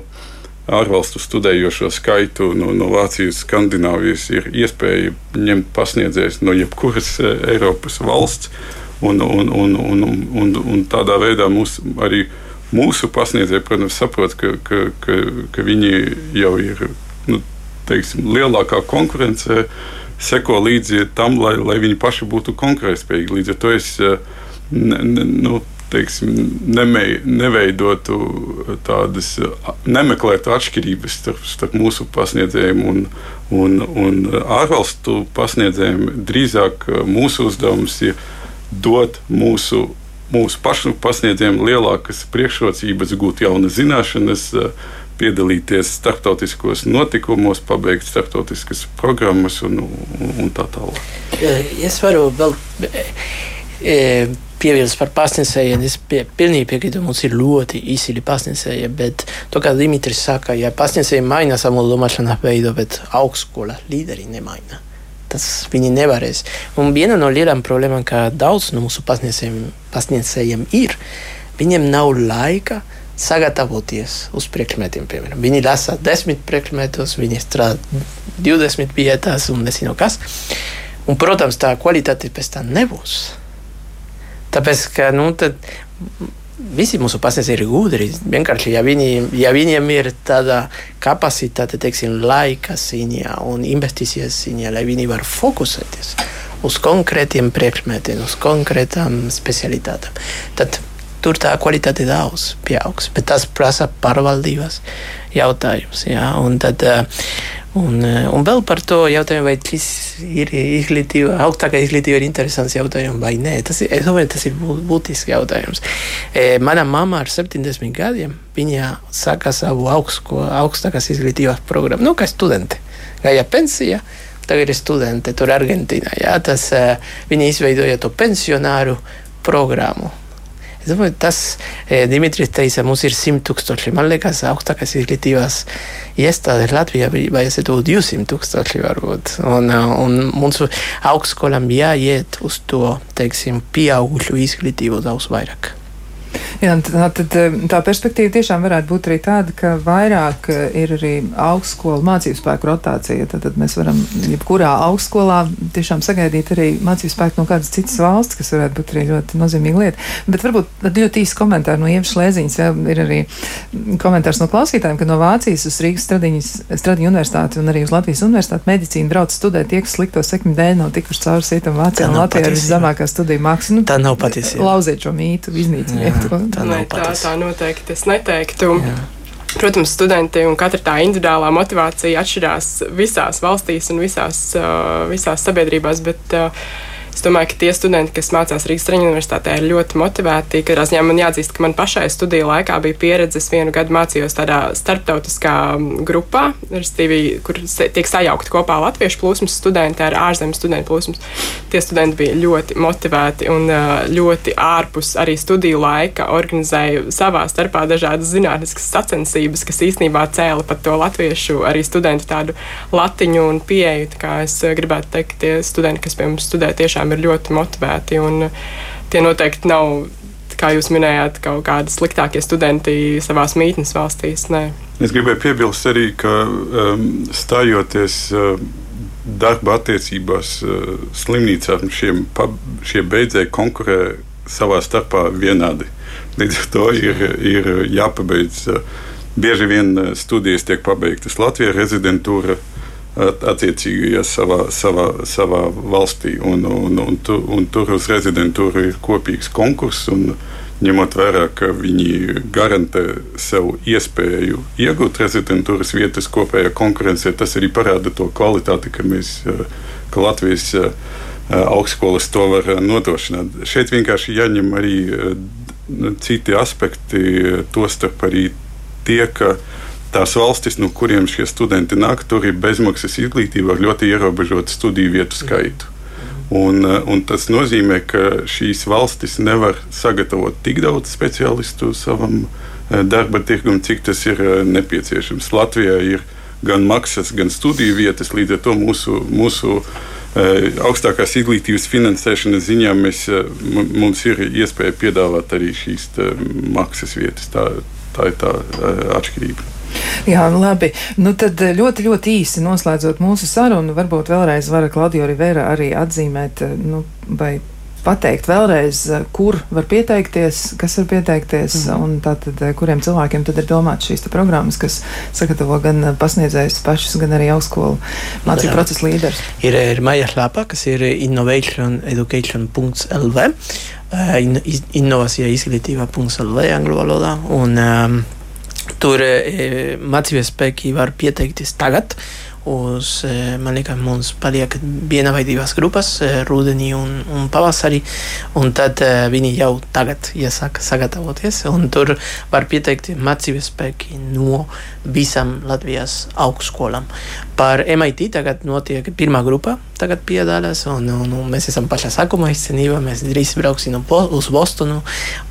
ārvalstu studējošo skaitu no, no Vācijas, Skandināvijas, ir iespēja ņemt pasniedzējus no jebkuras e, Eiropas valsts. Un, un, un, un, un, un tādā veidā mūs, arī mūsu pasniedzēji, protams, saprot, ka, ka, ka, ka viņi jau ir nu, teiksim, lielākā konkurencē. Uh, seko līdzi tam, lai, lai viņi paši būtu konkurētspējīgi. Līdz ar to es ne, ne, nu, teiksim, nemei, neveidotu tādas, nemeklētu atšķirības starp, starp mūsu pasniedzējiem un, un, un ārvalstu pasniedzējiem. Drīzāk eh, mūsu uzdevums ir dot mūsu, mūsu pašu pasniedzējiem lielākas priekšrocības, gūt jaunas zināšanas eh, piedalīties starptautiskos notikumos, pabeigt starptautiskas programmas un, un, un tā tālāk. Es varu vēl e, piebilst par pasniedzējiem. Es pie, pilnīgi piekrītu, mums ir ļoti izcili pasniedzēji, bet to, kā Dimitris saka, ja pasniedzēji maina savu domāšanas veidu, bet augstskola līderi nemaina. Tas viņi nevarēs. Un viena no lielām problēmām, kā daudz no mūsu pasniedzējiem ir, viņiem nav laika sagatavoties uz priekšmetiem. Piemēram. Viņi lasa desmit priekšmetus, viņi strādā 20 vietās un nezinu kas. Un, protams, tā kvalitāte pēc tam nebūs. Tāpēc, ka nu, visi mūsu pasniedzēji ir gudri. Vienkārši, ja, viņi, ja viņiem ir tāda kapacitāte, teiksim, laika ziņā un investīcijas ziņā, lai viņi var fokusēties uz konkrētiem priekšmetiem, uz konkrētām specialitātēm, tad tur tā kvalitāte daudz pieaugs. Bet tas prasa pārvaldības jautājums. Ja? Un, tad, eh, un, eh, un vēl par to jautājumu, vai šis ir izglītība, augstākā izglītība ir interesants jautājums vai nē. Tas ir, es domāju, tas ir būtisks jautājums. E, mana mamma ar 70 gadiem, viņa sāka savu augstsko, augstākās izglītības programmu, nu, kā studente. Gāja pensija, tagad ir studente tur Argentīnā. Jā, tas, uh, viņi izveidoja to pensionāru programmu. Es domāju, tas e, Dimitris teica, mums ir 100 tūkstoši. Man liekas, augstākās izglītības iestādes Latvijā vajadzētu būt 200 tūkstoši varbūt. Un, un mums augstskolām jāiet uz to, teiksim, pieaugušu izglītību daudz vairāk. Jā, tā, tad, eh, tā perspektīva tiešām varētu būt arī tāda, ka vairāk eh, ir arī augstskolu mācību spēku rotācija. Tad, tad mēs varam jebkurā augstskolā tiešām sagaidīt arī mācību spēku no kādas citas valsts, kas varētu būt arī ļoti nozīmīga lieta. Bet varbūt ļoti īsi komentāri no Ievas Šlēziņas. Jā, ir arī komentārs no klausītājiem, ka no Vācijas uz Rīgas Stradiņu universitāti un arī uz Latvijas universitāti medicīnu brauc studēt tie, kas slikto sekmi dēļ nav tikuši cauri sietam Vācijā un Latvijā ir viszemākā studiju māksla. Nu, tā nav patiesība. Lauziet šo mītu, iznīciniet to. Tā, Nē, tā, tā noteikti es neteiktu. Jā. Protams, studenti un katra tā individuālā motivācija atšķirās visās valstīs un visās, uh, visās sabiedrībās, bet uh, Es domāju, ka tie studenti, kas mācās Rīgas Traņu universitātē, ir ļoti motivēti. Katrā ziņā man jāatzīst, ka man pašai studiju laikā bija pieredze. Es vienu gadu mācījos tādā starptautiskā grupā, kur tiek sajaukti kopā latviešu plūsmas studenti ar ārzemes studentu plūsmas. Tie studenti bija ļoti motivēti un ļoti ārpus arī studiju laika organizēja savā starpā dažādas zinātniskas sacensības, kas īstenībā cēla pat to latviešu arī studentu tādu latiņu un pieeju. Es gribētu teikt, ka tie studenti, kas pie mums studē, tiešām tiešām ir ļoti motivēti. Un tie noteikti nav, kā jūs minējāt, kaut kādi sliktākie studenti savā mītnes valstīs. Nē. Es gribēju piebilst arī, ka um, stājoties. Uh, darba attiecībās uh, slimnīcā šie, šie beidzēji konkurē savā starpā vienādi. Līdz ar to ir, ir jāpabeidz. Bieži vien studijas tiek pabeigtas Latvijā, rezidentūra attiecīgajā savā, savā, savā valstī. Un, un, un, tu, un tur uz rezidentūru ir kopīgs konkurss. Ņemot vērā, ka viņi garantē sev iespēju iegūt rezidentūras vietas kopējā konkurencē, tas arī parāda to kvalitāti, ka, mēs, ka Latvijas augstskolas to var nodrošināt. Šeit vienkārši jāņem arī citi aspekti, tostarp arī tie, ka tās valstis, no kuriem šie studenti nāk, tur ir bezmaksas izglītība ar ļoti ierobežotu studiju vietu skaitu. Un, eh, un tas nozīmē, ka šīs valstis nevar sagatavot tik daudz speciālistu savam eh, darba tirgum, cik tas ir eh, nepieciešams. Latvijā ir gan maksas, gan studiju vietas, līdz ar to mūsu, mūsu augstākās izglītības finansēšanas ziņā mēs, mums ir iespēja piedāvāt arī šīs maksas vietas. Tā, tā ir tā atšķirība. Jā, labi. Nu, tad eh, ļoti, ļoti īsi noslēdzot mūsu sarunu, varbūt vēlreiz vara Klaudio Rivera arī atzīmēt, eh, nu, vai pateikt vēlreiz, eh, kur var pieteikties, kas var pieteikties, mm. un tātad, kuriem cilvēkiem tad ir domāts šīs programmas, kas sagatavo gan pasniedzējus pašus, gan arī augstskolu mācību procesu līderus. Ir, ir mājaslapā, kas ir innovationeducation.lv, in, innovācija izglītība.lv angļu valodā, un um, Tur e, mācību spēki var pieteikties tagad. Uz, e, man liekas, mums paliek viena vai divas grupas, e, rudenī un, un pavasarī. Un tad viņi jau tagad iesaka sagatavoties. Tur var pieteikt mācību spēki no visām Latvijas augstskolām. Par MIT tagad notiek pirmā grupa, tagad piedalās, un, un, un mēs esam pašā sākumā īstenībā. Mēs drīz brauksim uz Bostonu,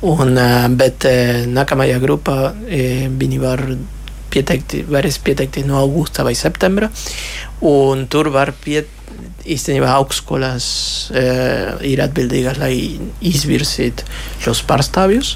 un, bet nākamajā grupā viņi var pieteikt, varēs pieteikties no augusta vai septembra, un tur var pieteikt īstenībā augstskolās e, ir atbildīgas, lai izvirzītu šos pārstāvjus.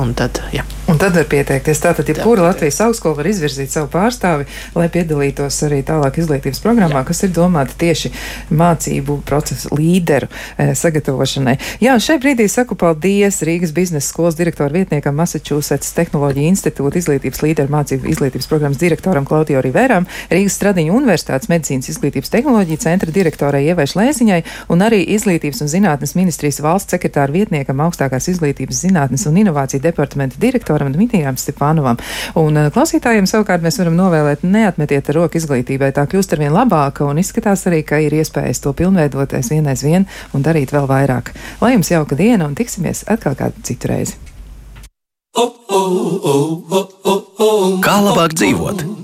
Un tad, jā. Un tad var pieteikties. Tātad, ja kura Latvijas augstskola var izvirzīt savu pārstāvi, lai piedalītos arī tālāk izglītības programmā, jā. kas ir domāta tieši mācību procesu līderu e, sagatavošanai. Jā, šai brīdī saku paldies Rīgas biznesa skolas direktora vietniekam Massachusetts Tehnoloģija institūta izglītības līderu mācību izglītības programmas direktoram Klaudio Riveram, Rīgas Stradiņu universitātes medicīnas izglītības tehnoloģija centra direktorai Ievai Šlēziņai un arī izglītības un zinātnes ministrijas valsts sekretāra vietniekam augstākās izglītības zinātnes un inovāciju departamenta direktoram Dmitrijam Stepanovam. Un uh, klausītājiem savukārt mēs varam novēlēt neatmetiet roku izglītībai, tā kļūst arvien labāka un izskatās arī, ka ir iespējas to pilnveidoties vien aiz vien un darīt vēl vairāk. Lai jums jauka diena un tiksimies atkal kādu citu reizi. Kā labāk dzīvot?